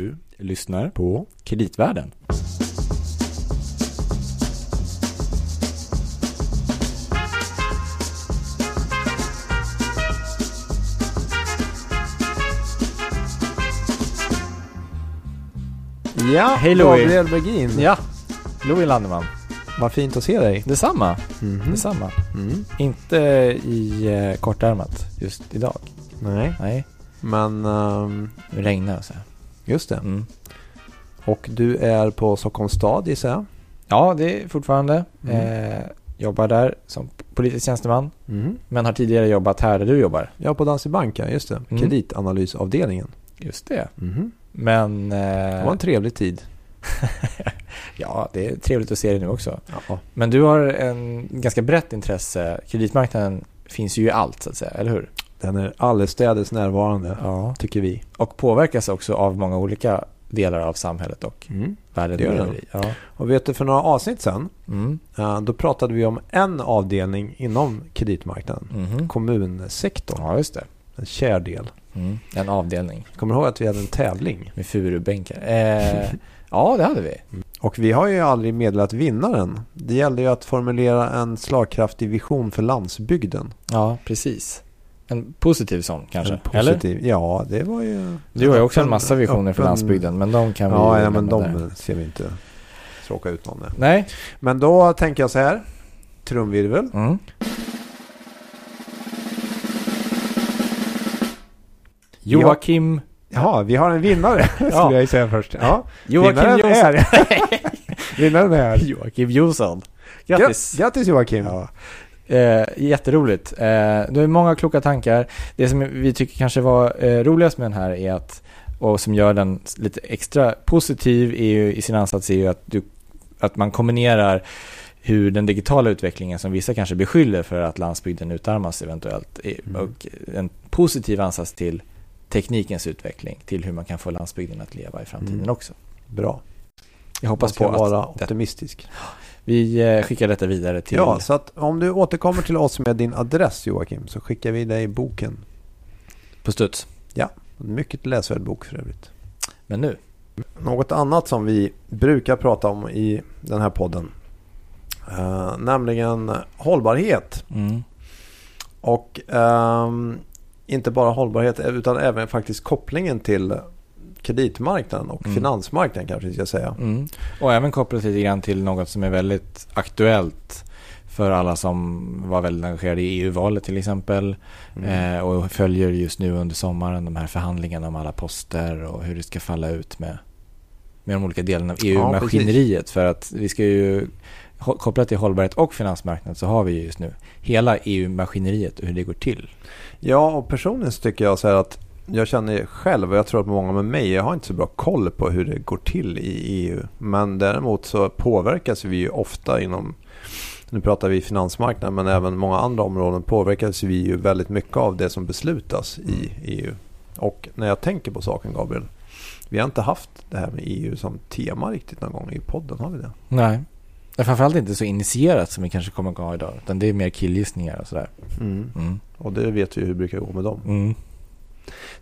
Du lyssnar på Kreditvärlden. Ja, Hej, Louis. Gabriel Bergin. Ja, Louis Landeman. Vad fint att se dig. Detsamma. Mhm. Detsamma. Mm. Inte i eh, kortärmat just idag. Nej, Nej, men ehm, det regnar och så. här. Just det. Mm. Och du är på Stockholms stad gissar jag? Ja, det är fortfarande. Mm. Eh, jobbar där som politisk tjänsteman. Mm. Men har tidigare jobbat här där du jobbar. Ja, på Danske Bank, ja, just det. Mm. Kreditanalysavdelningen. Just det. Mhm. Men... Det Eh, var en trevlig tid. ja, det är trevligt att se det nu också. Ja. Men du har en ganska brett intresse. Kreditmarknaden finns ju i allt så att säga, eller hur? Den är allestädes närvarande, Ja. tycker vi. Och påverkas också av många olika delar av samhället och Mm. världen Det gör den. Ja. Och vet du, för några avsnitt sen, Mm. eh, då pratade vi om en avdelning inom kreditmarknaden. Mhm. Kommunsektorn, Ja, just det. en kär del. Mm. En avdelning Kommer du ihåg att vi hade en tävling? med furubänkar. Eh, ja, det hade vi. Och vi har ju aldrig meddelat vinnaren. Det gällde ju att formulera en slagkraftig vision för landsbygden. Ja, precis. En positiv sån kanske? Positiv. Ja, det var ju... Du har ju också en massa visioner för landsbygden, men de kan vi Ja, ja men de där. ser vi inte tråka ut någon med. Nej. Men då tänker jag så här. Trumvirvel. Mm. Joakim... Jaha, vi har en vinnare skulle Ja. jag säga först. Ja, Joakim vinnaren Jonsson. är... vinnaren är... Joakim Jonsson. Grattis. Grattis Joakim. Ja. Eh, jätteroligt. Eh, du har många kloka tankar. Det som vi tycker kanske var eh, roligast med den här är att, och som gör den lite extra positiv är ju, i sin ansats är ju att, du, att man kombinerar hur den digitala utvecklingen som vissa kanske beskyller för att landsbygden utarmas eventuellt är- Mm. och en positiv ansats till teknikens utveckling till hur man kan få landsbygden att leva i framtiden Mm. också. Bra. Jag hoppas Man på ska att vara det, optimistisk. Vi eh, skickar detta vidare till Ja, så att om du återkommer till oss med din adress Joakim så skickar vi dig boken. på studs. En mycket läsvärd bok för övrigt. Men nu, Något annat som vi brukar prata om i den här podden. Eh, nämligen hållbarhet. mm. Och ehm, inte bara hållbarhet utan även faktiskt kopplingen till kreditmarknaden och Mm. finansmarknaden kanske vi ska säga. Mm. Och även kopplat lite grann till något som är väldigt aktuellt för alla som var väldigt engagerade i EU-valet till exempel. Mm. Eh, och följer just nu under sommaren de här förhandlingarna om alla poster och hur det ska falla ut med, med de olika delarna av EU-maskineriet. för att vi ska ju, kopplat till hållbarhet och finansmarknad så har vi ju just nu hela EU-maskineriet och hur det går till. Ja, och personligen tycker jag så här att jag känner själv och jag tror att många med mig, jag har inte så bra koll på hur det går till i EU. Men däremot så påverkas vi ju ofta inom, nu pratar vi finansmarknaden men även många andra områden påverkas vi ju väldigt mycket av det som beslutas i EU. Och när jag tänker på saken Gabriel, vi har inte haft det här med EU som tema riktigt någon gång i podden, har vi det? Nej. Det är framförallt inte så initierat som vi kanske kommer att ha idag. Utan det är mer killgissningar och sådär. Mm. Mm. Och det vet vi hur det brukar gå med dem. Mm.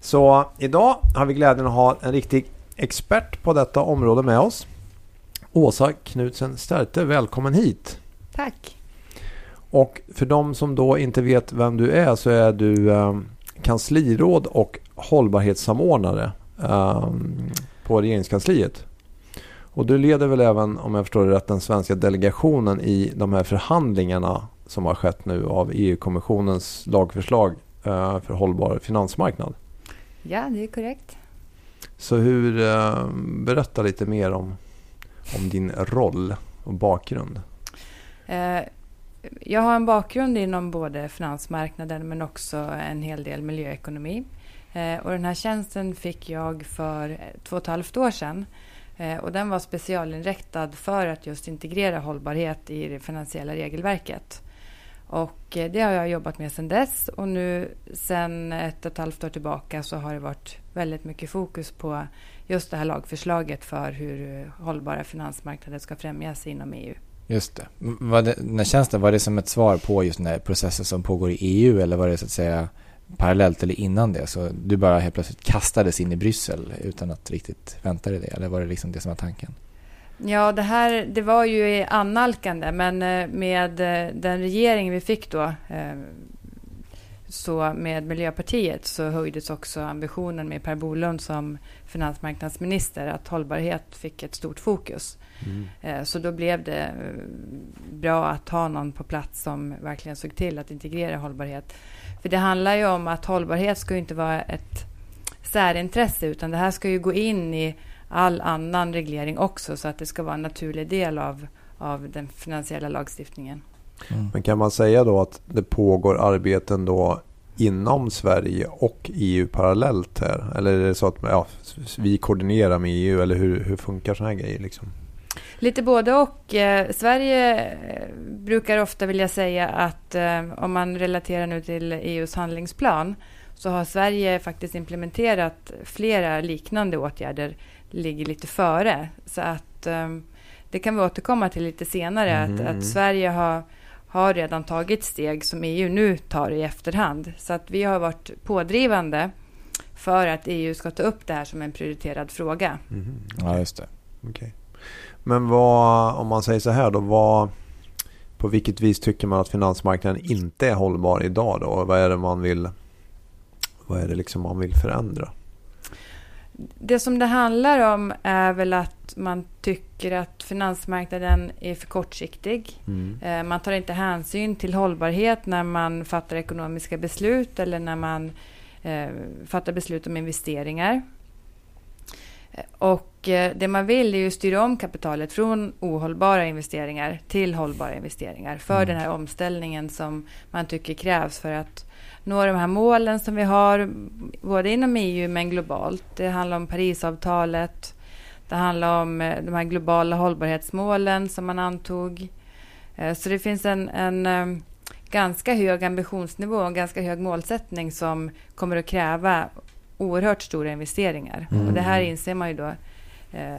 Så idag har vi glädjen att ha en riktig expert på detta område med oss. Åsa Knutsen Sterte, välkommen hit. Tack. Och för de som då inte vet vem du är så är du eh, kansliråd och hållbarhetssamordnare eh, på regeringskansliet. Och du leder väl även, om jag förstår det rätt, den svenska delegationen i de här förhandlingarna som har skett nu av EU-kommissionens lagförslag för hållbar finansmarknad. Ja, det är korrekt. Så hur, eh, berätta lite mer om, om din roll och bakgrund. Eh, Jag har en bakgrund inom både finansmarknaden men också en hel del miljöekonomi. Eh, Och den här tjänsten fick jag för eh, två och ett halvt år sedan. Eh, Och den var specialinriktad för att just integrera hållbarhet i det finansiella regelverket. Och eh, det har jag jobbat med sedan dess och nu sedan ett och ett halvt år tillbaka så har det varit väldigt mycket fokus på just det här lagförslaget för hur hållbara finansmarknader ska främjas inom EU. Just det. Var det. Den här tjänsten, var det som ett svar på just den här processen som pågår i EU eller var det så att säga parallellt eller innan det? Så du bara helt plötsligt kastades in i Bryssel utan att riktigt vänta dig det? Eller var det liksom det som var tanken? Ja, det här det var ju annalkande, men eh, med eh, den regering vi fick då eh, så med Miljöpartiet så höjdes också ambitionen med Per Bolund som finansmarknadsminister att hållbarhet fick ett stort fokus. Mm. Så då blev det bra att ha någon på plats som verkligen såg till att integrera hållbarhet. För det handlar ju om att hållbarhet ska inte vara ett särintresse utan det här ska ju gå in i all annan reglering också så att det ska vara en naturlig del av, av den finansiella lagstiftningen. Mm. Men kan man säga då att det pågår arbeten då inom Sverige och EU parallellt här? Eller är det så att ja, vi koordinerar med EU eller hur, hur funkar sådana här grejer? Liksom? Lite både och. Eh, Sverige eh, brukar ofta vilja säga att eh, om man relaterar nu till EUs handlingsplan så har Sverige faktiskt implementerat flera liknande åtgärder ligger lite före. Så att um, det kan vi återkomma till lite senare. Mm. Att, att. Sverige har, har redan tagit steg som EU nu tar i efterhand. Så att vi har varit pådrivande för att EU ska ta upp det här som en prioriterad fråga. Mm. Ja, just det. Okay. Men vad, om man säger så här då, vad, på vilket vis tycker man att finansmarknaden inte är hållbar idag då? Vad är det man vill, vad är det liksom man vill förändra? Det som det handlar om är väl att man tycker att finansmarknaden är för kortsiktig. Mm. Eh, man tar inte hänsyn till hållbarhet när man fattar ekonomiska beslut eller när man eh, fattar beslut om investeringar. Och eh, det man vill är ju styra om kapitalet från ohållbara investeringar till hållbara investeringar för mm. den här omställningen som man tycker krävs för att nå de här målen som vi har, både inom EU men globalt. Det handlar om Parisavtalet. Det handlar om eh, de här globala hållbarhetsmålen som man antog. Eh, så det finns en, en eh, ganska hög ambitionsnivå och en ganska hög målsättning som kommer att kräva oerhört stora investeringar. Mm. Och det här inser man ju då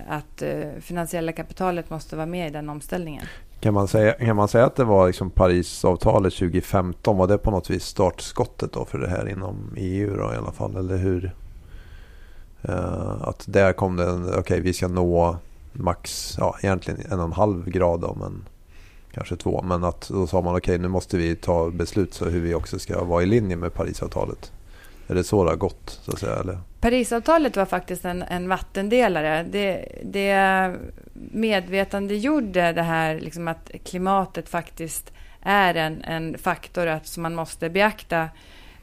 att finansiella kapitalet måste vara med i den omställningen. Kan man säga, kan man säga att det var liksom Parisavtalet 2015? Var det på något vis startskottet då för det här inom EU då i alla fall? Eller hur? Uh, att där kom det, en, okej okay, vi ska nå max, ja egentligen en och en halv grad då, men kanske två. Men att då sa man okej okay, nu måste vi ta beslut så hur vi också ska vara i linje med Parisavtalet. Är det så det har gått? Så att säga, eller? Parisavtalet var faktiskt en, en vattendelare. Det, det medvetandegjorde det här liksom att klimatet faktiskt är en, en faktor att, som man måste beakta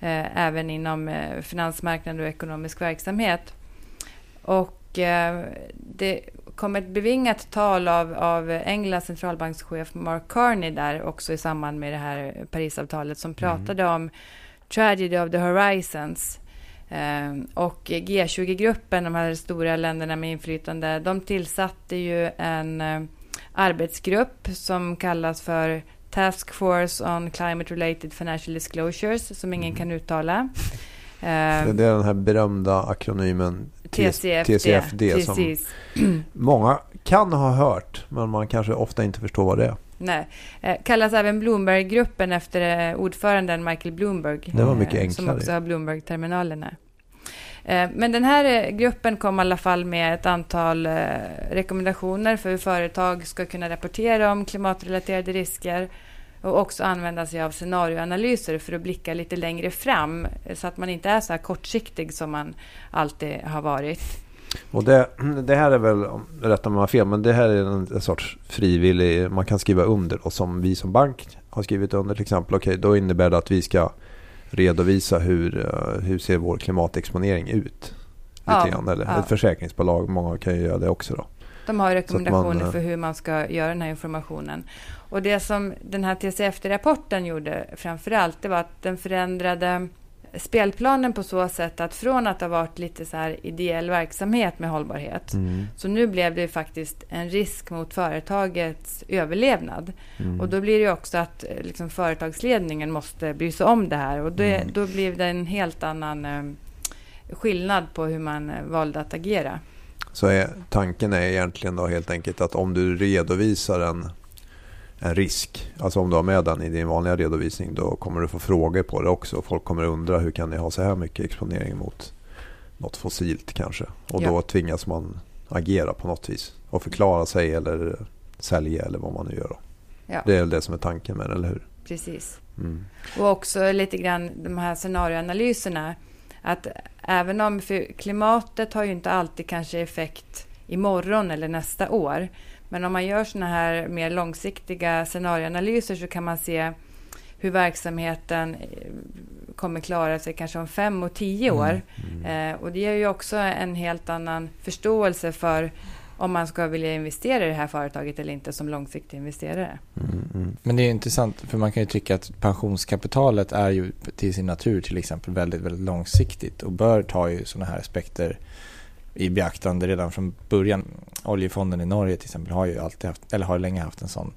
eh, även inom eh, finansmarknad och ekonomisk verksamhet. Och eh, det kom ett bevingat tal av, av Englands centralbankschef Mark Carney där också i samband med det här Parisavtalet som mm. pratade mm. om Tragedy of the Horizons. Eh, och G20-gruppen, de här stora länderna med inflytande, de tillsatte ju en eh, arbetsgrupp som kallas för Task Force on Climate Related Financial Disclosures, som ingen mm. kan uttala. det är den här berömda akronymen TCFD, TCFD som många kan ha hört, men man kanske ofta inte förstår vad det är. Nej. Eh, kallas även Bloomberg-gruppen efter eh, ordföranden Michael Bloomberg. Det var mycket enklare. Som också har Bloomberg-terminalerna. Eh, men den här eh, gruppen kom i alla fall med ett antal eh, rekommendationer för hur företag ska kunna rapportera om klimatrelaterade risker och också använda sig av scenarioanalyser för att blicka lite längre fram så att man inte är så här kortsiktig som man alltid har varit. Och det, det här är väl, rätta mig om jag fel, men det här är en, en, sorts frivillig, man kan skriva under och som vi som bank har skrivit under till exempel. Okej, okay, då innebär det att vi ska redovisa hur, eh, hur ser vår klimatexponering ut. Lite ja, Eller ja. ett försäkringsbolag, många kan ju göra det också då. De har rekommendationer man, eh, för hur man ska göra den här informationen. Och det som den här TCFD-rapporten gjorde framför allt, det var att den förändrade spelplanen på så sätt att från att ha varit lite så här ideell verksamhet med hållbarhet, mm. så nu blev det faktiskt en risk mot företagets överlevnad. Mm. Och då blir det också att eh, liksom, företagsledningen måste bry sig om det här och det, mm. då blir det en helt annan eh, skillnad på hur man eh, valde att agera. Så är, tanken är egentligen då helt enkelt att om du redovisar en en risk. Alltså om du har med den i din vanliga redovisning då kommer du få frågor på det också. Folk kommer undra hur kan ni ha så här mycket exponering mot något fossilt kanske. Och Ja. då tvingas man agera på något vis och förklara sig eller sälja eller vad man nu gör. Ja, Det är väl det som är tanken med det, eller hur? precis. Mm. Och också lite grann de här scenarioanalyserna. Att även om klimatet har ju inte alltid kanske effekt imorgon eller nästa år. Men om man gör såna här mer långsiktiga scenarioanalyser så kan man se hur verksamheten eh, kommer klara sig kanske om fem och tio år. Mm. Eh, och det ger ju också en helt annan förståelse för om man ska vilja investera i det här företaget eller inte som långsiktig investerare. Mm, mm. Men det är intressant för man kan ju tycka att pensionskapitalet är ju till sin natur till exempel väldigt, väldigt långsiktigt och bör ta ju sådana här aspekter i beaktande redan från början. Oljefonden i Norge till exempel har ju alltid haft, eller har länge haft en sån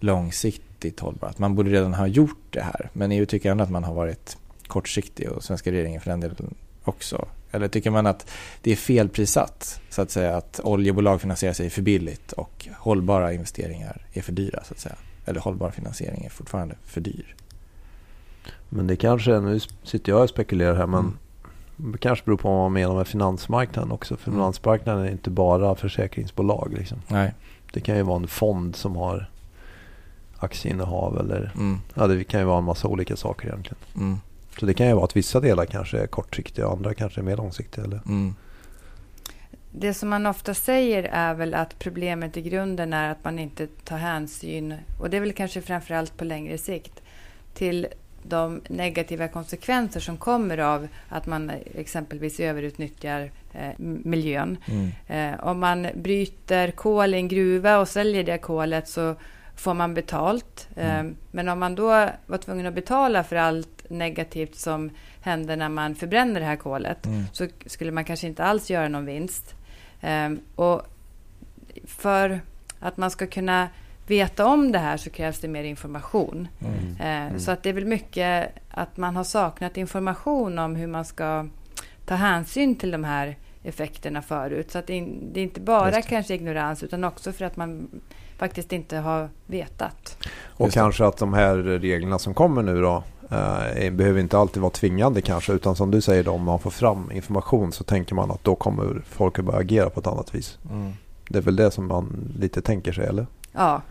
långsiktigt hållbar. Att man borde redan ha gjort det här. Men EU tycker ändå att man har varit kortsiktig och svenska regeringen för den delen också. Eller tycker man att det är felprissatt så att säga att oljebolag finansierar sig för billigt och hållbara investeringar är för dyra så att säga. Eller hållbar finansiering är fortfarande för dyr. Men det kanske, nu sitter jag och spekulerar här, men Mm. Det kanske beror på vad man menar med finansmarknaden också. För Mm. finansmarknaden är inte bara försäkringsbolag. Liksom. Nej. Det kan ju vara en fond som har aktieinnehav eller Mm. ja, det kan ju vara en massa olika saker egentligen. Mm. Så det kan ju vara att vissa delar kanske är kortsiktiga och andra kanske är mer långsiktiga. Eller? Mm. Det som man ofta säger är väl att problemet i grunden är att man inte tar hänsyn, och det är väl kanske framförallt på längre sikt, till de negativa konsekvenser som kommer av att man exempelvis överutnyttjar eh, miljön. Mm. Eh, om man bryter kol i en gruva och säljer det kolet så får man betalt. Eh, Mm. Men om man då var tvungen att betala för allt negativt som händer när man förbränner det här kolet Mm. så skulle man kanske inte alls göra någon vinst. Och för att man ska kunna veta om det här så krävs det mer information. Mm. Eh, Så att det är väl mycket att man har saknat information om hur man ska ta hänsyn till de här effekterna förut. Så att det, är- det är inte bara kanske ignorans utan också för att man faktiskt inte har vetat. Och kanske att de här reglerna som kommer nu då eh, behöver inte alltid vara tvingande kanske. Utan som du säger då, om man får fram information så tänker man att då kommer folk att börja agera på ett annat vis. Mm. Det är väl det som man lite tänker sig eller? Ja,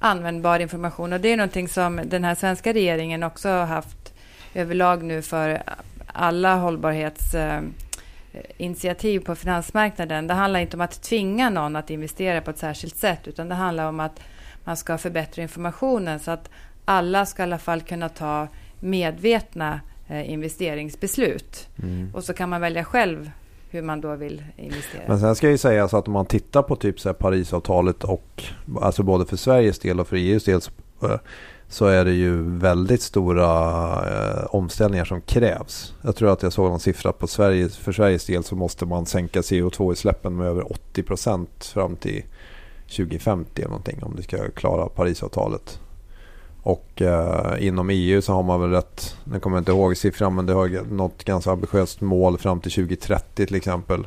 användbar information. Och det är någonting som den här svenska regeringen också har haft överlag nu för alla hållbarhetsinitiativ på finansmarknaden. Det handlar inte om att tvinga någon att investera på ett särskilt sätt utan det handlar om att man ska förbättra informationen så att alla ska i alla fall kunna ta medvetna eh, investeringsbeslut. Och så kan man välja själv hur man då vill investera. Men sen ska jag ju säga så att om man tittar på typ så här Parisavtalet och alltså både för Sveriges del och för EUs del så, eh, så är det ju väldigt stora eh, omställningar som krävs. Jag tror att jag såg någon siffra på Sverige, för Sveriges del så måste man sänka CO2-utsläppen med över 80 procent fram till 2050 eller någonting om det ska klara Parisavtalet. Och eh, inom EU så har man väl rätt, nu kommer jag inte ihåg siffran men det har något ganska ambitiöst mål fram till 2030 till exempel.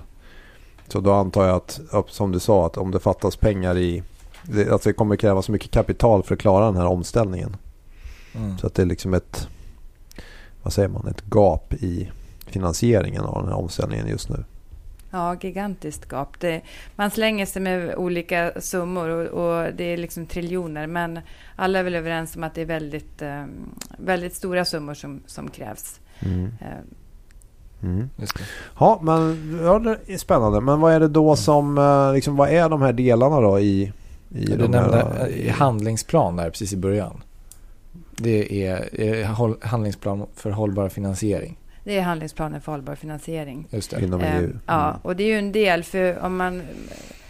Så då antar jag att, som du sa, att om det fattas pengar i... Det, alltså det kommer krävas mycket kapital för att klara den här omställningen. Mm. Så att det är liksom ett, vad säger man, ett gap i finansieringen av den här omställningen just nu. Ja, gigantiskt gap. Det, man slänger sig med olika summor och, och det är liksom triljoner. Men alla är väl överens om att det är väldigt, eh, väldigt stora summor som, som krävs. Mm. Eh, Mm. Just det. Ja, men ja, det är spännande. Men vad är det då som, eh, liksom, vad är de här delarna då i, i Du de nämnde här, eh, handlingsplan där precis i början. Det är, är håll- handlingsplan för hållbar finansiering. Det är handlingsplanen för hållbar finansiering. Just det. inom Eh, EU? Ja, Mm. och det är ju en del. För om man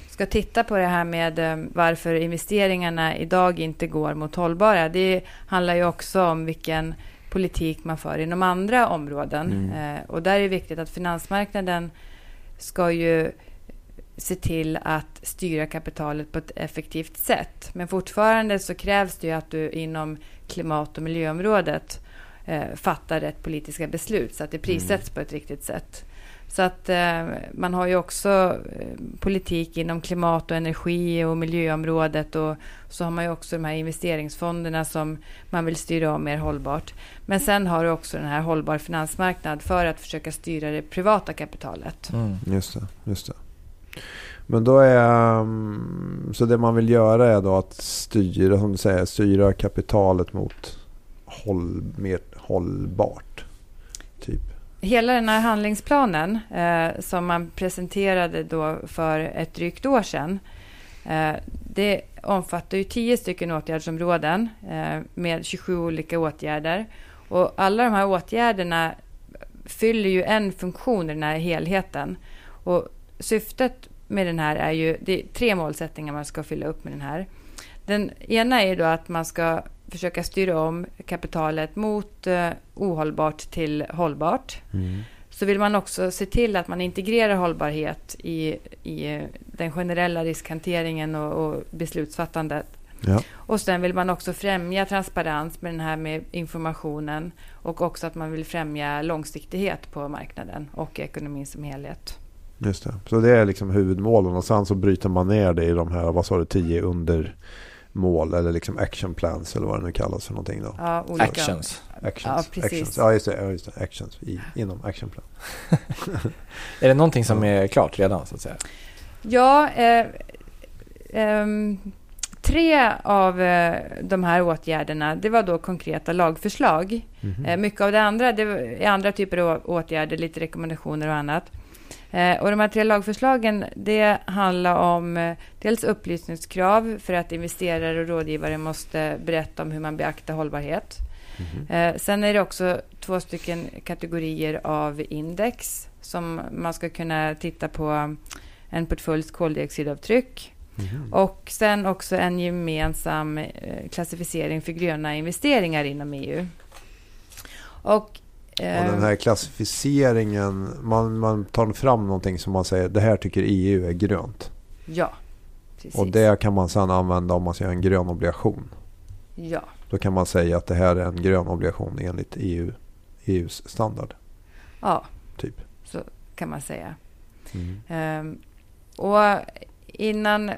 ska titta på det här med eh, varför investeringarna idag inte går mot hållbara. Det handlar ju också om vilken politik man för inom andra områden. Mm. Eh, och där är det viktigt att finansmarknaden ska ju se till att styra kapitalet på ett effektivt sätt. Men fortfarande så krävs det ju att du inom klimat och miljöområdet eh, fattar rätt politiska beslut så att det prissätts på ett riktigt sätt. Så att eh, man har ju också eh, politik inom klimat och energi och miljöområdet och så har man ju också de här investeringsfonderna som man vill styra om mer hållbart. Men sen har du också den här hållbar finansmarknad för att försöka styra det privata kapitalet. Mm. Just det, just det. Men då är... Um, så det man vill göra är då att styra, som du säger, styra kapitalet mot håll, mer hållbart. Typ. Hela den här handlingsplanen eh, som man presenterade då för ett drygt år sedan. Eh, det omfattar ju tio stycken åtgärdsområden eh, med 27 olika åtgärder. Och alla de här åtgärderna fyller ju en funktion i den här helheten. Och syftet med den här är ju, det är tre målsättningar man ska fylla upp med den här. Den ena är då att man ska försöka styra om kapitalet mot eh, ohållbart till hållbart. Mm. Så vill man också se till att man integrerar hållbarhet i, i den generella riskhanteringen och, och beslutsfattandet. Ja. Och sen vill man också främja transparens med den här med informationen och också att man vill främja långsiktighet på marknaden och ekonomin som helhet. Just det. Så det är liksom huvudmålen och sen så bryter man ner det i de här, vad sa du, tio undermål eller liksom action plans eller vad det nu kallas för någonting då. Ja, olika. Actions. Actions. Ja, precis. Actions. Ja, just det. Ja, just det. Actions i, inom action plan. är det någonting som är klart redan så att säga? Ja, eh, eh, tre av eh, de här åtgärderna, det var då konkreta lagförslag. Mm -hmm. mycket av det andra, det är andra typer av åtgärder, lite rekommendationer och annat. Eh, och de här tre lagförslagen det handlar om eh, dels upplysningskrav för att investerare och rådgivare måste berätta om hur man beaktar hållbarhet. Mm. sen är det också två stycken kategorier av index som man ska kunna titta på en portföljs koldioxidavtryck. Mm. Och sen också en gemensam klassificering för gröna investeringar inom EU. Och och den här klassificeringen, man, man tar fram någonting som man säger, det här tycker EU är grönt. Ja, precis. Och det kan man sedan använda om man ska göra en grön obligation. Ja. Då kan man säga att det här är en grön obligation enligt EU, EUs standard. Ja, typ. så kan man säga. Mm. Um, och innan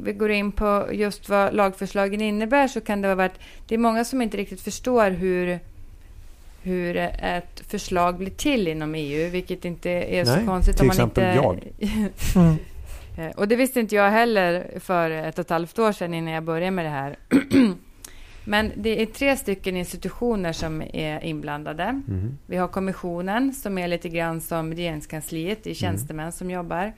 vi går in på just vad lagförslagen innebär så kan det vara att det är många som inte riktigt förstår hur hur ett förslag blir till inom EU, vilket inte är Nej, så konstigt. till om man exempel inte... jag. mm. Och det visste inte jag heller för ett och ett halvt år sedan innan jag började med det här. Men det är tre stycken institutioner som är inblandade. Mm. Vi har kommissionen som är lite grann som regeringskansliet, det är tjänstemän mm. som jobbar.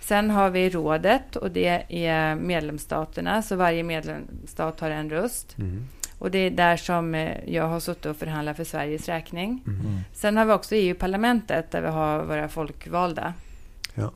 Sen har vi rådet och det är medlemsstaterna, så varje medlemsstat har en röst. Mm. Och det är där som eh, jag har suttit och förhandlat för Sveriges räkning. Mm. Sen har vi också EU-parlamentet där vi har våra folkvalda. Ja.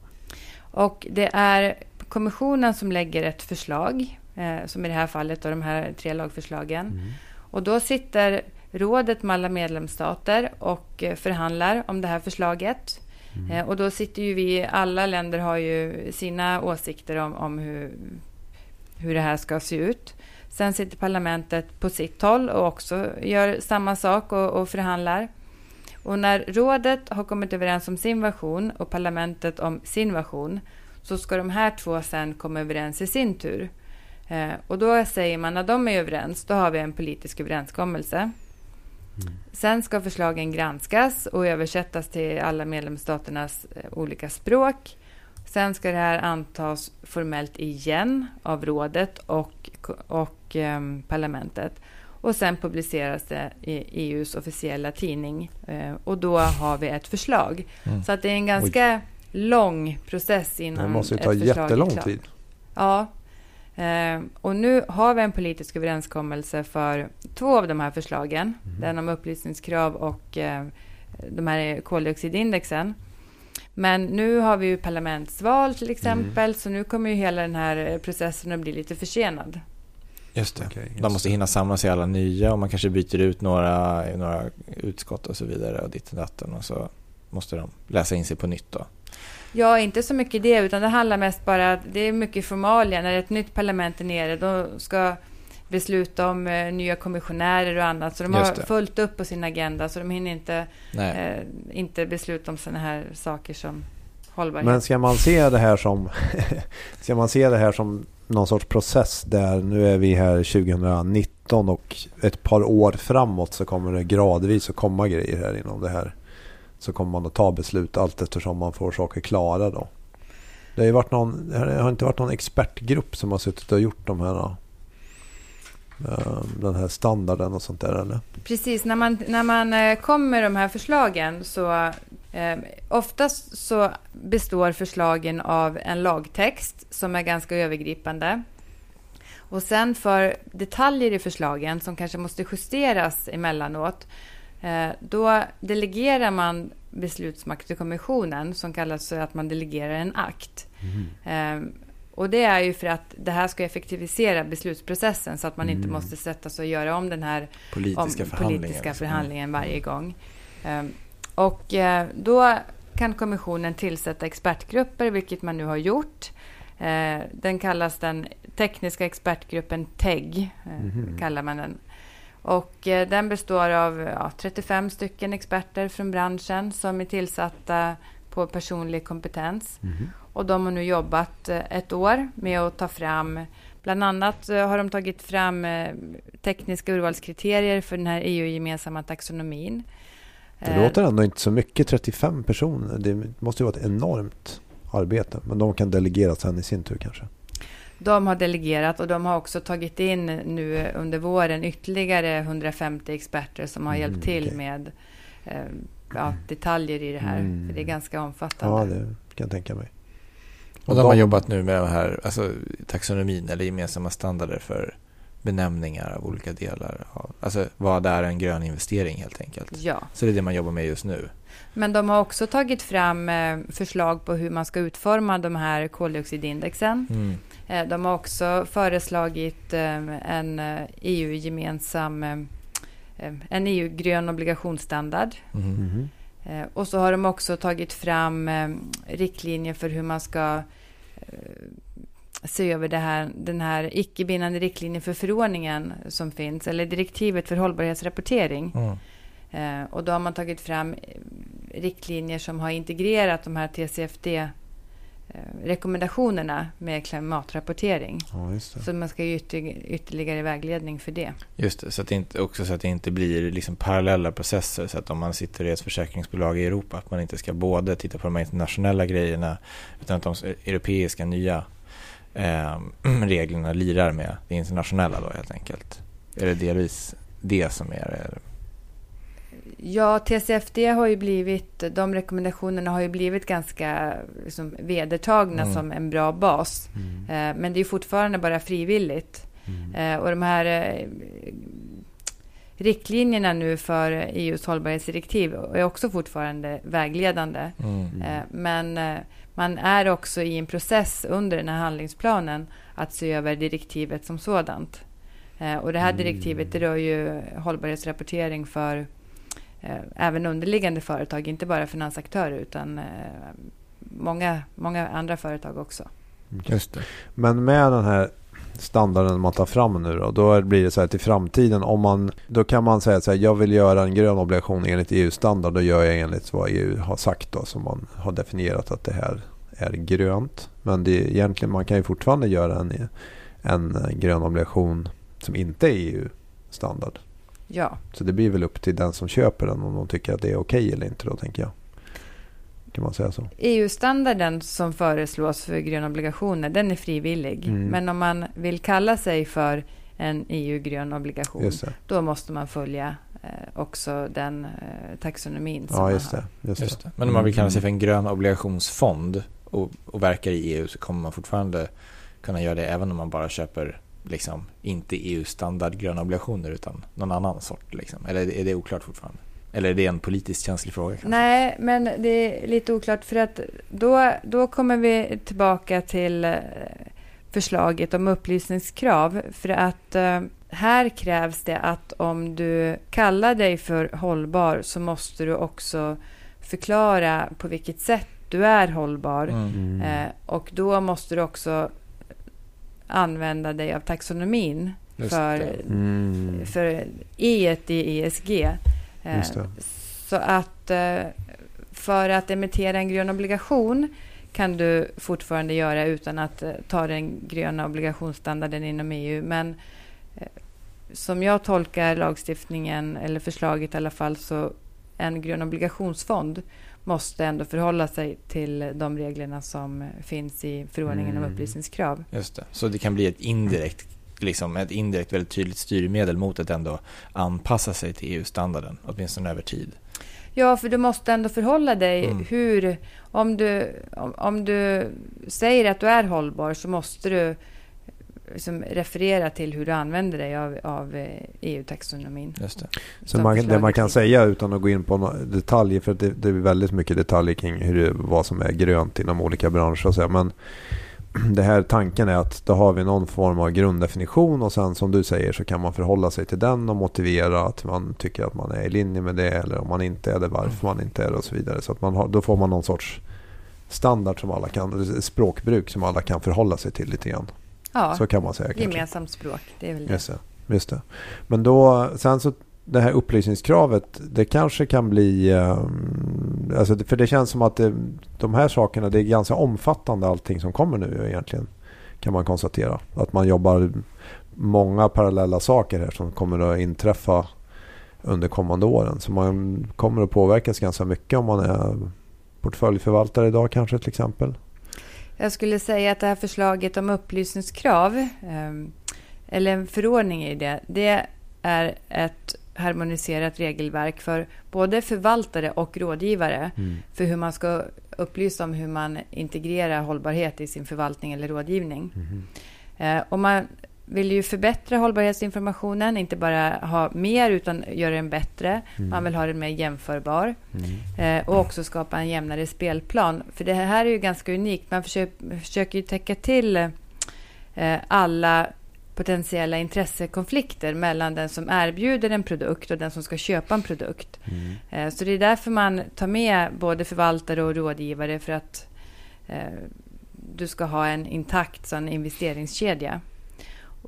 Och det är kommissionen som lägger ett förslag, eh, som i det här fallet då, de här tre lagförslagen. Mm. Och då sitter rådet med alla medlemsstater och eh, förhandlar om det här förslaget. Mm. Eh, och då sitter ju vi, alla länder har ju sina åsikter om, om hur, hur det här ska se ut. Sen sitter parlamentet på sitt håll och också gör samma sak och, och förhandlar. Och när rådet har kommit överens om sin version och parlamentet om sin version så ska de här två sen komma överens i sin tur. Eh, och då säger man när de är överens, då har vi en politisk överenskommelse. Mm. Sen ska förslagen granskas och översättas till alla medlemsstaternas eh, olika språk. Sen ska det här antas formellt igen av rådet och, och eh, parlamentet. Och sen publiceras det i EUs officiella tidning. Eh, och då har vi ett förslag. Mm. Så att det är en ganska Oj. lång process innan Det måste ju ta jättelång tid. Ja. Eh, och nu har vi en politisk överenskommelse för två av de här förslagen. Mm. Den om upplysningskrav och eh, de här koldioxidindexen. Men nu har vi ju parlamentsval till exempel, mm. så nu kommer ju hela den här processen att bli lite försenad. Just det. Okay, just De måste hinna samla sig alla nya och man kanske byter ut några, några utskott och så vidare och ditt och datten och så måste de läsa in sig på nytt då. Ja, inte så mycket det, utan det handlar mest bara att det är mycket formalia. När ett nytt parlament är nere, då ska besluta om eh, nya kommissionärer och annat. Så de har fullt upp på sin agenda så de hinner inte, eh, inte besluta om sådana här saker som hållbarhet. Men ska man se det här som ska man se det här som någon sorts process där nu är vi här 2019 och ett par år framåt så kommer det gradvis att komma grejer här inom det här. Så kommer man att ta beslut allt eftersom man får saker klara då. Det har ju varit någon, det har inte varit någon expertgrupp som har suttit och gjort de här den här standarden och sånt där eller? Precis, när man, när man eh, kommer med de här förslagen så eh, oftast så består förslagen av en lagtext som är ganska övergripande. Och sen för detaljer i förslagen som kanske måste justeras emellanåt, eh, då delegerar man beslutsmakt till kommissionen som kallas för att man delegerar en akt. Eh, och det är ju för att det här ska effektivisera beslutsprocessen så att man inte Mm. måste sätta sig och göra om den här Politiska om förhandlingar. politiska liksom. förhandlingen varje gång. Ehm, Och eh, då kan kommissionen tillsätta expertgrupper, vilket man nu har gjort. Eh, Den kallas den tekniska expertgruppen TEG, eh, Mhm. kallar man den. Och den består av ja, 35 stycken experter från branschen som är tillsatta på personlig kompetens. Mhm. Och de har nu jobbat eh, ett år med att ta fram, bland annat eh, har de tagit fram eh, tekniska urvalskriterier för den här EU-gemensamma taxonomin. Det låter ändå inte så mycket, 35 personer. Det måste ju vara ett enormt arbete. Men de kan delegera sen i sin tur kanske. De har delegerat och de har också tagit in nu under våren ytterligare 150 experter som har Mm, hjälpt till med ja, detaljer i det här. Mm. För det är ganska omfattande. Ja, det kan jag tänka mig. Och de har jobbat nu med det här, alltså taxonomin eller gemensamma standarder för benämningar av olika delar. Av, alltså vad är en grön investering helt enkelt. Ja, Så det är det man jobbar med just nu. men de har också tagit fram eh, förslag på hur man ska utforma de här koldioxidindexen. Mm. Eh, De har också föreslagit eh, en EU-gemensam, en EU-grön obligationsstandard. Eh, Och så har de också tagit fram eh, riktlinjer för hur man ska eh, se över det här, den här icke-bindande riktlinjen för förordningen som finns, eller direktivet för hållbarhetsrapportering. Mm. Och då har man tagit fram eh, riktlinjer som har integrerat de här TCFD-rekommendationerna med klimatrapportering. Ja, just det. Så man ska ge ytter- ytterligare vägledning för det. Just det, så att det inte, också så att det inte blir liksom parallella processer. Så att om man sitter i ett försäkringsbolag i Europa, att man inte ska både titta på de här internationella grejerna, utan att de europeiska nya eh, reglerna lirar med det internationella då helt enkelt. Är det delvis det som är det? Ja, TCFD har ju blivit, de rekommendationerna har ju blivit ganska liksom, vedertagna Mm. som en bra bas. Mm. Eh, men det är fortfarande bara frivilligt. Mm. Eh, och de här eh, riktlinjerna nu för EUs hållbarhetsdirektiv är också fortfarande vägledande. Mm. Men man är också i en process under den här handlingsplanen att se över direktivet som sådant. Och det här Mm. direktivet det rör ju hållbarhetsrapportering för även underliggande företag, inte bara finansaktörer utan eh, många, många andra företag också. Just det. Men med den här standarden man tar fram nu då, då blir det så här till framtiden om man, då kan man säga så här, jag vill göra en grön obligation enligt EU-standard, då gör jag enligt vad EU har sagt då, som man har definierat att det här är grönt. Men det är egentligen, man kan ju fortfarande göra en, en grön obligation som inte är EU-standard. Ja, Så det blir väl upp till den som köper den om de tycker att det är okej eller inte då, tänker jag. Kan man säga så? EU-standarden som föreslås för gröna obligationer, den är frivillig. Mm. Men om man vill kalla sig för en EU-grön obligation, då måste man följa eh, också den eh, taxonomin som Ja, man just har. det. Just Just det. det. Men om man vill kalla sig Mm. för en grön obligationsfond och, och verkar i EU så kommer man fortfarande kunna göra det även om man bara köper liksom inte EU-standard gröna obligationer utan någon annan sort. Liksom. Eller är det oklart fortfarande? Eller är det en politiskt känslig fråga? Kanske? Nej, men det är lite oklart för att då, då kommer vi tillbaka till eh, förslaget om upplysningskrav. För att eh, här krävs det att om du kallar dig för hållbar så måste du också förklara på vilket sätt du är hållbar. Mm. Mm. Eh, och då måste du också använda dig av taxonomin för, mm. för E i ESG. Eh, så att eh, för att emittera en grön obligation kan du fortfarande göra utan att eh, ta den gröna obligationsstandarden inom EU. Men som jag tolkar lagstiftningen, eller förslaget i alla fall, så en grön obligationsfond måste ändå förhålla sig till de reglerna som finns i förordningen mm. om upplysningskrav. Just det. Så det kan bli ett indirekt liksom ett indirekt väldigt tydligt styrmedel mot att ändå anpassa sig till EU-standarden, åtminstone över tid. Ja, för du måste ändå förhålla dig mm. hur... Om du, om, om, du säger att du är hållbar så måste du liksom referera till hur du använder dig av, av EU-taxonomin. Eh, e Just det. Så man, det man kan säga utan att gå in på detaljer, för det, det är väldigt mycket detaljer kring hur vad som är grönt inom olika branscher. Så, men det här tanken är att då har vi någon form av grunddefinition och sen som du säger så kan man förhålla sig till den och motivera att man tycker att man är i linje med det eller om man inte är det varför man inte är det och så vidare. Så att man har, då får man någon sorts standard som alla kan, språkbruk som alla kan förhålla sig till lite grann. Ja, så kan man säga. Gemensamt språk, det är väl det. Just det. Just det. Men då, sen så det här upplysningskravet, det kanske kan bli... Um, alltså för det känns som att det, de här sakerna, det är ganska omfattande allting som kommer nu egentligen. Kan man konstatera. Att man jobbar många parallella saker här som kommer att inträffa under kommande åren. Så man kommer att påverkas ganska mycket om man är portföljförvaltare idag kanske till exempel. Jag skulle säga att det här förslaget om upplysningskrav, ehm, eller en förordning i det, det är ett harmoniserat regelverk för både förvaltare och rådgivare mm. för hur man ska upplysa om hur man integrerar hållbarhet i sin förvaltning eller rådgivning. Mm. Och man vill ju förbättra hållbarhetsinformationen, inte bara ha mer utan göra den bättre. Mm. Man vill ha den mer jämförbar mm. eh, och också skapa en jämnare spelplan. För det här är ju ganska unikt. Man försöker, försöker ju täcka till eh, alla potentiella intressekonflikter mellan den som erbjuder en produkt och den som ska köpa en produkt. Mm. Eh, så det är därför man tar med både förvaltare och rådgivare för att eh, du ska ha en intakt sån investeringskedja.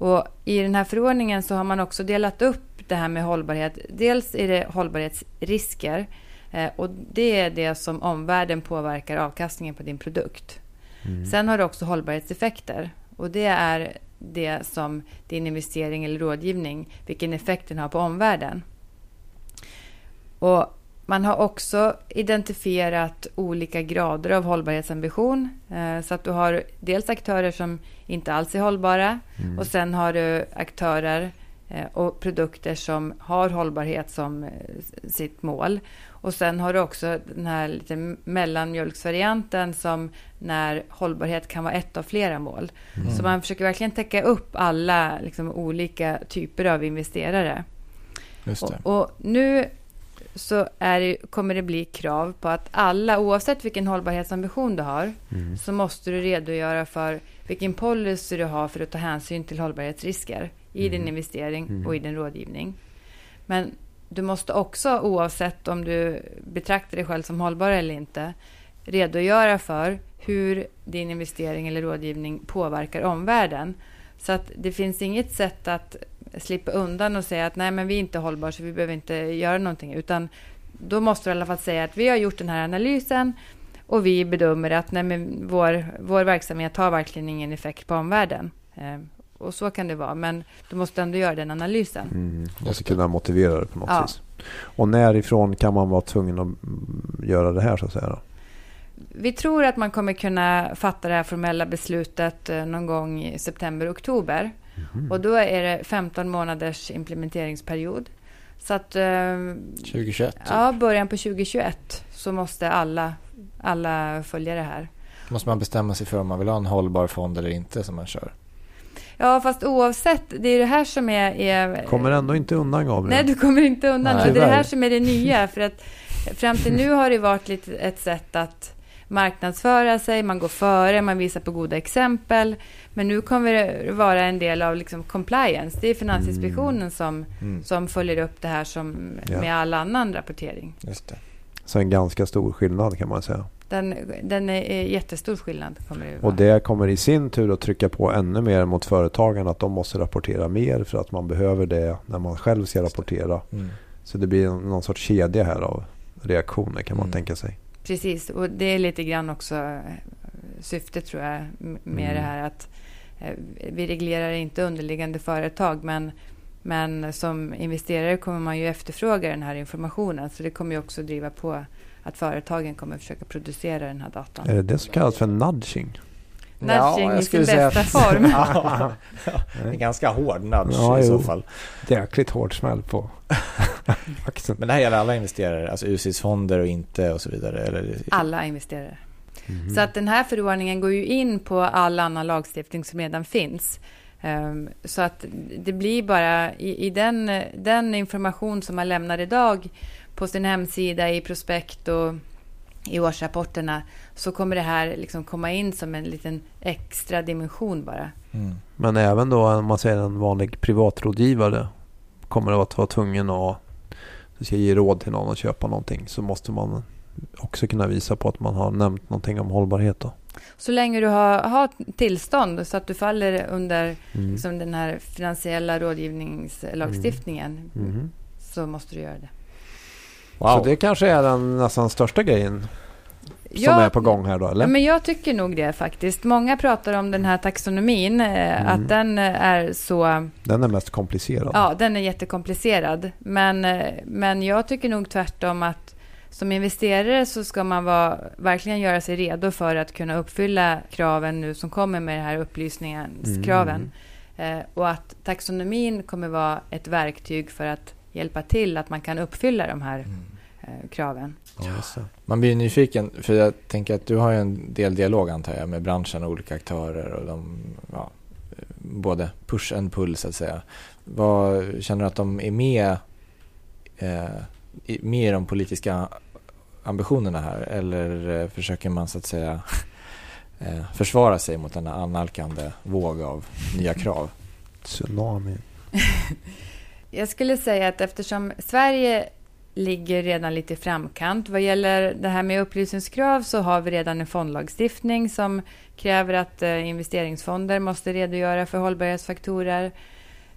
Och I den här förordningen så har man också delat upp det här med hållbarhet. Dels är det hållbarhetsrisker eh, och det är det som omvärlden påverkar avkastningen på din produkt. Mm. Sen har du också hållbarhetseffekter och det är det som din investering eller rådgivning, vilken effekt den har på omvärlden. Och man har också identifierat olika grader av hållbarhetsambition. Eh, så att du har dels aktörer som inte alls är hållbara mm. och sen har du aktörer eh, och produkter som har hållbarhet som eh, sitt mål. Och sen har du också den här lite mellanmjölksvarianten som när hållbarhet kan vara ett av flera mål. Mm. Så man försöker verkligen täcka upp alla liksom, olika typer av investerare. Och, och, nu så det, kommer det bli krav på att alla, oavsett vilken hållbarhetsambition du har, mm. så måste du redogöra för vilken policy du har för att ta hänsyn till hållbarhetsrisker i mm. din investering mm. och i din rådgivning. Men du måste också, oavsett om du betraktar dig själv som hållbar eller inte, redogöra för hur din investering eller rådgivning påverkar omvärlden. Så att det finns inget sätt att slippa undan och säga att nej, men vi är inte hållbara så vi behöver inte göra någonting. Utan då måste du i alla fall säga att vi har gjort den här analysen och vi bedömer att nej, men vår, vår verksamhet har verkligen ingen effekt på omvärlden. Eh, och så kan det vara, men du måste ändå göra den analysen. Mm, måste kunna motivera det på något ja. vis. Och närifrån kan man vara tvungen att göra det här så att säga? Då? Vi tror att man kommer kunna fatta det här formella beslutet eh, någon gång i september, oktober. Mm. Och då är det 15 månaders implementeringsperiod. Så att... Eh, 2021? Typ. Ja, början på 2021 så måste alla, alla följa det här. Måste man bestämma sig för om man vill ha en hållbar fond eller inte som man kör? Ja, fast oavsett, det är det här som är... är kommer ändå inte undan, Gabriel. Nej, du kommer inte undan. Nej, det är det här som är det nya. För att fram till nu har det varit lite ett sätt att marknadsföra sig, man går före, man visar på goda exempel. Men nu kommer det vara en del av liksom compliance. Det är Finansinspektionen mm. Som, mm. som följer upp det här som ja. med all annan rapportering. Just det. Så en ganska stor skillnad kan man säga. Den, den är jättestor skillnad. Kommer det och det kommer i sin tur att trycka på ännu mer mot företagen att de måste rapportera mer för att man behöver det när man själv ska rapportera. Mm. Så det blir någon sorts kedja här av reaktioner kan man mm. tänka sig. Precis, och det är lite grann också eh, syftet tror jag med mm. det här att eh, vi reglerar inte underliggande företag men, men som investerare kommer man ju efterfråga den här informationen så det kommer ju också driva på att företagen kommer försöka producera den här datan. Är det det som kallas för nudging? Nudging ja, i sin bästa form. ja, ja, ganska hård nudge ja, i så fall. Jäkligt hård smäll på Men det här gäller alla investerare, alltså UCITS-fonder och inte och så vidare? Eller? Alla investerare. Mm. Så att den här förordningen går ju in på all annan lagstiftning som redan finns. Um, så att det blir bara i, i den, den information som man lämnar idag på sin hemsida, i prospekt och i årsrapporterna så kommer det här liksom komma in som en liten extra dimension bara. Mm. Men även då om man säger en vanlig privatrådgivare kommer att vara tvungen att ska ge råd till någon att köpa någonting så måste man också kunna visa på att man har nämnt någonting om hållbarhet. Då. Så länge du har, har tillstånd så att du faller under mm. liksom den här finansiella rådgivningslagstiftningen mm. Mm. så måste du göra det. Wow. Så det kanske är den nästan största grejen som ja, är på gång här då, eller? Men jag tycker nog det faktiskt. Många pratar om den här taxonomin, eh, mm. att den är så... Den är mest komplicerad. Ja, den är jättekomplicerad. Men, eh, men jag tycker nog tvärtom att som investerare så ska man vara, verkligen göra sig redo för att kunna uppfylla kraven nu som kommer med det här upplysningskraven. Mm. Eh, och att taxonomin kommer vara ett verktyg för att hjälpa till att man kan uppfylla de här mm. eh, kraven. Ja, man blir nyfiken, för jag tänker att du har en del dialog antar jag med branschen och olika aktörer och de, ja, både push and pull så att säga. Vad, känner du att de är med, eh, med i de politiska ambitionerna här eller eh, försöker man så att säga eh, försvara sig mot denna annalkande våg av nya krav? Tsunami. Jag skulle säga att eftersom Sverige ligger redan lite i framkant. Vad gäller det här med upplysningskrav så har vi redan en fondlagstiftning som kräver att eh, investeringsfonder måste redogöra för hållbarhetsfaktorer.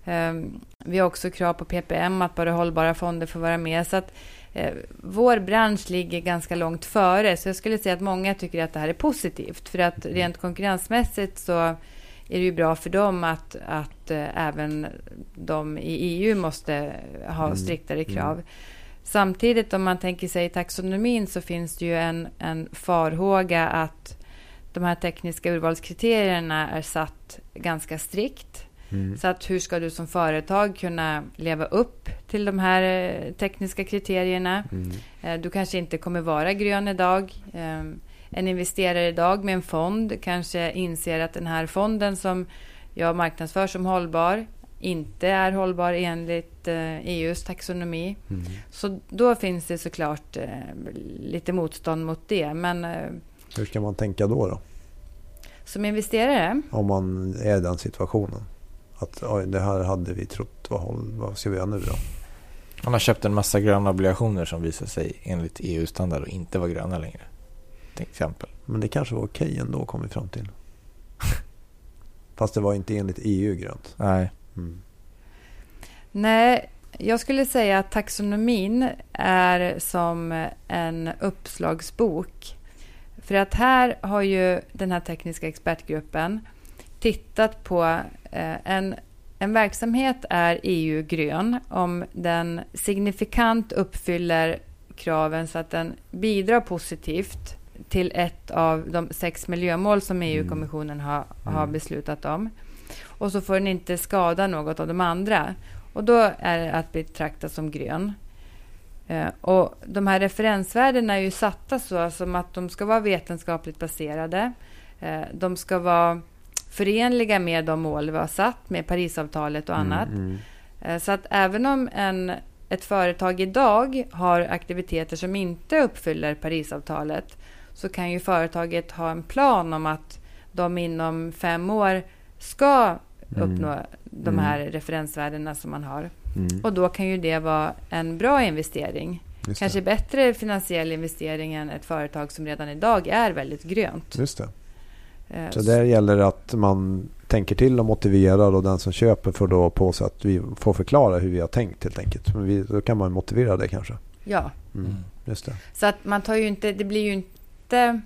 Ehm, vi har också krav på PPM, att bara hållbara fonder får vara med. Så att, eh, vår bransch ligger ganska långt före, så jag skulle säga att många tycker att det här är positivt. För att rent konkurrensmässigt så är det ju bra för dem att, att eh, även de i EU måste ha mm. striktare mm. krav. Mm. Samtidigt om man tänker sig taxonomin så finns det ju en, en farhåga att de här tekniska urvalskriterierna är satt ganska strikt. Mm. Så att hur ska du som företag kunna leva upp till de här eh, tekniska kriterierna? Mm. Eh, du kanske inte kommer vara grön idag. En investerare idag med en fond kanske inser att den här fonden som jag marknadsför som hållbar inte är hållbar enligt EUs eh, e taxonomi. Mm. Så då finns det såklart eh, lite motstånd mot det. Men, eh, Hur ska man tänka då? då? Som investerare? Om man är i den situationen. Att oj, det här hade vi trott, vad, vad ska vi göra nu då? Man har köpt en massa gröna obligationer som visar sig enligt EU-standard och inte vara gröna längre. Till exempel. Men det kanske var okej ändå kom vi fram till. Fast det var inte enligt EU grönt. Nej. Mm. Nej, jag skulle säga att taxonomin är som en uppslagsbok. För att här har ju den här tekniska expertgruppen tittat på eh, en, en verksamhet är EU-grön om den signifikant uppfyller kraven så att den bidrar positivt till ett av de sex miljömål som EU-kommissionen har, har mm. beslutat om. Och så får den inte skada något av de andra. Och då är det att betrakta som grön. Eh, och de här referensvärdena är ju satta så som att de ska vara vetenskapligt baserade. Eh, de ska vara förenliga med de mål vi har satt med Parisavtalet och annat. Mm, mm. Eh, så att även om en, ett företag idag har aktiviteter som inte uppfyller Parisavtalet så kan ju företaget ha en plan om att de inom fem år ska mm. uppnå mm. de här referensvärdena som man har. Mm. Och då kan ju det vara en bra investering. Just kanske det. bättre finansiell investering än ett företag som redan idag är väldigt grönt. Just det. Eh, Så där gäller det att man tänker till och motiverar och den som köper får då på sig att vi får förklara hur vi har tänkt helt enkelt. Men vi, då kan man motivera det kanske. Ja, Mm. Mm. Just det. så att man tar ju inte, det blir ju inte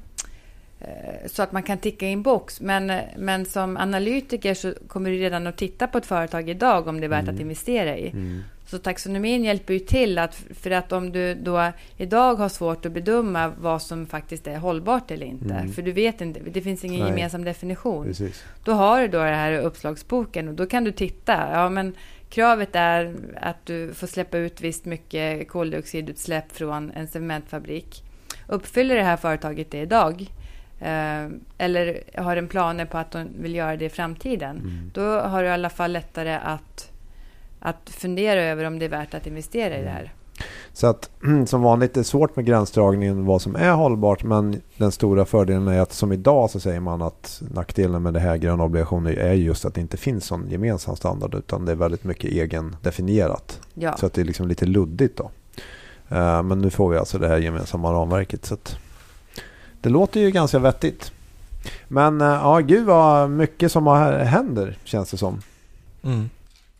eh, så att man kan ticka in box. Men, eh, men som analytiker så kommer du redan att titta på ett företag idag om det är värt Mm. att investera i. Mm. Så taxonomin hjälper ju till att, för att om du då idag har svårt att bedöma vad som faktiskt är hållbart eller inte, Mm. för du vet inte, det finns ingen Nej. gemensam definition. Precis. Då har du då det här uppslagsboken och då kan du titta. Ja, men kravet är att du får släppa ut visst mycket koldioxidutsläpp från en cementfabrik. Uppfyller det här företaget det idag? Eh, eller har den planer på att de vill göra det i framtiden? Mm. Då har du i alla fall lättare att, att fundera över om det är värt att investera i det här. Så att som vanligt är det svårt med gränsdragningen vad som är hållbart men den stora fördelen är att som idag så säger man att nackdelen med det här gröna obligationer är just att det inte finns någon gemensam standard utan det är väldigt mycket egendefinierat. Ja, Så att det är liksom lite luddigt då. Eh, Men nu får vi alltså det här gemensamma ramverket. Så att det låter ju ganska vettigt. Men eh, ja, gud vad mycket som har- händer känns det som. Mm.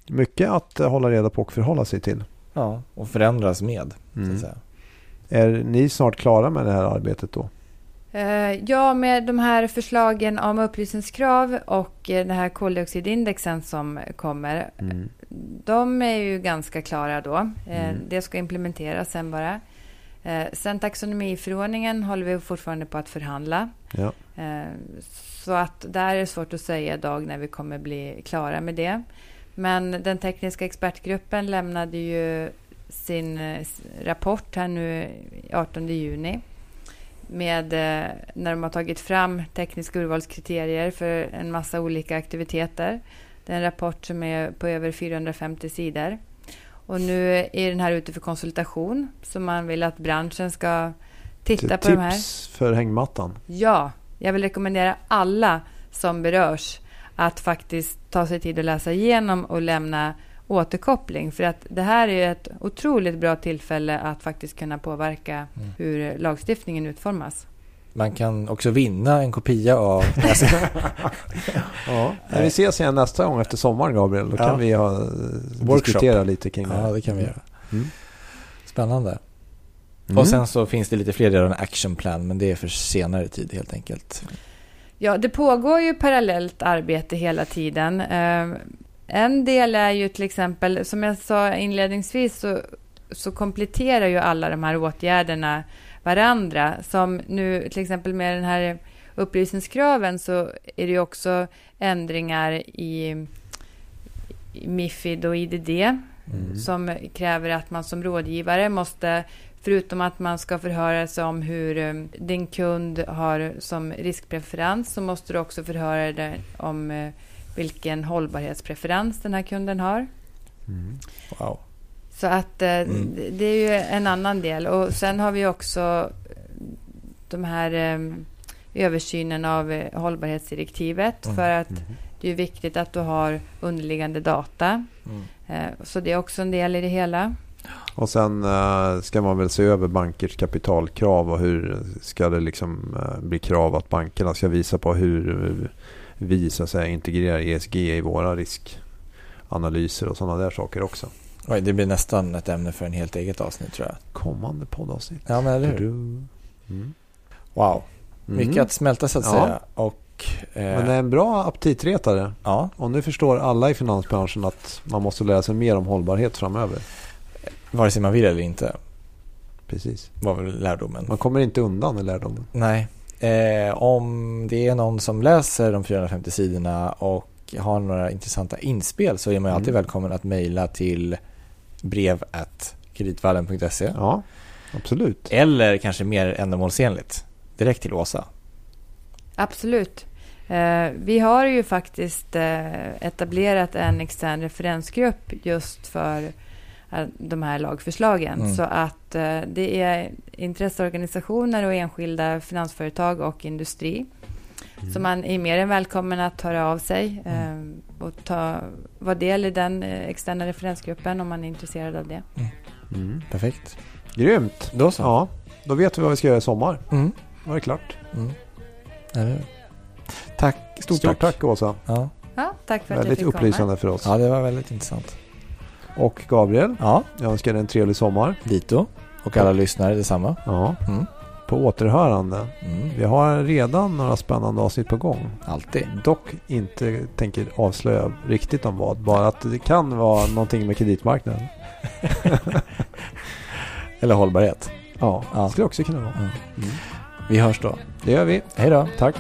Mycket att hålla reda på och förhålla sig till. Ja, och förändras med. Så Mm. att säga. Är ni snart klara med det här arbetet då? Eh, ja, med de här förslagen om upplysningskrav och den här koldioxidindexen som kommer. Mm. De är ju ganska klara då. Eh, Mm. Det ska implementeras sen bara. Eh, Sen taxonomiförordningen håller vi fortfarande på att förhandla. Ja. Eh, Så att där är det svårt att säga idag när vi kommer bli klara med det. Men den tekniska expertgruppen lämnade ju sin rapport här nu 18 juni med när de har tagit fram tekniska urvalskriterier för en massa olika aktiviteter. Det är en rapport som är på över 450 sidor. Och nu är den här ute för konsultation så man vill att branschen ska titta på de här. Tips för hängmattan. Ja, jag vill rekommendera alla som berörs att faktiskt ta sig tid att läsa igenom och lämna återkoppling. För att det här är ett otroligt bra tillfälle att faktiskt kunna påverka Mm. hur lagstiftningen utformas. Man kan också vinna en kopia av... Ja. När vi ses igen nästa gång efter sommaren Gabriel, då Ja. kan vi ha, diskutera lite kring det. ja, det kan vi göra. Mm. Spännande. Mm. Och sen så finns det lite fler redan action plan, men det är för senare tid helt enkelt. Ja, det pågår ju parallellt arbete hela tiden. Eh, En del är ju till exempel, som jag sa inledningsvis, så, så kompletterar ju alla de här åtgärderna varandra. Som nu till exempel med den här upplysningskraven så är det ju också ändringar i, i Mifid och IDD Mm. som kräver att man som rådgivare måste, förutom att man ska förhöra sig om hur eh, din kund har som riskpreferens, så måste du också förhöra dig om eh, vilken hållbarhetspreferens den här kunden har. Mm. Wow. Så att eh, Mm. det- är ju en annan del. Och sen har vi också de här eh, översynen av eh, hållbarhetsdirektivet Mm. för att Mm. det är viktigt att du har underliggande data. Mm. Eh, Så det är också en del i det hela. Och sen eh, ska man väl se över bankers kapitalkrav och hur ska det liksom eh, bli krav att bankerna ska visa på hur eh, vi så att säga integrerar ESG i våra riskanalyser och sådana där saker också. Oj, det blir nästan ett ämne för en helt eget avsnitt tror jag. Kommande poddavsnitt. Ja, men eller hur? Mm. Wow. Mycket Mm. att smälta så att Ja. säga. Och, eh, Men det är en bra aptitretare. ja, Och nu förstår alla i finansbranschen att man måste lära sig mer om hållbarhet framöver. vare sig man vill eller inte, Precis. var väl lärdomen. Man kommer inte undan med lärdomen. Nej. Eh, om det är någon som läser de 450 sidorna och har några intressanta inspel så är man alltid Mm. välkommen att mejla till brev kreditvallen.se Ja, absolut. eller kanske mer ändamålsenligt direkt till Åsa. Absolut. Eh, vi har ju faktiskt eh, etablerat en extern referensgrupp just för eh, de här lagförslagen. Mm. Så att det är intresseorganisationer och enskilda finansföretag och industri. Mm. Så man är mer än välkommen att höra av sig eh, och ta, vara del i den eh, externa referensgruppen om man är intresserad av det. Mm. Perfekt. Grymt! Då så. Ja, då vet vi vad vi ska göra i sommar. Mm. Var det klart? Mm. Hur? Tack. Stort, Stort tack. tack Åsa. Ja. Ja, tack för att Väldigt jag fick upplysande för oss. ja, det var väldigt intressant. Och Gabriel, Ja, jag önskar dig en trevlig sommar. dito. Och alla lyssnare detsamma. Ja, Mm. På återhörande. Mm. Vi har redan några spännande avsnitt på gång. Alltid. Dock inte tänker avslöja riktigt om vad. Bara att det kan vara någonting med kreditmarknaden. Eller hållbarhet. Ja, Ja. det skulle också kunna vara. Mm. Mm. Vi hörs då. Det gör vi. Hej då. Tack.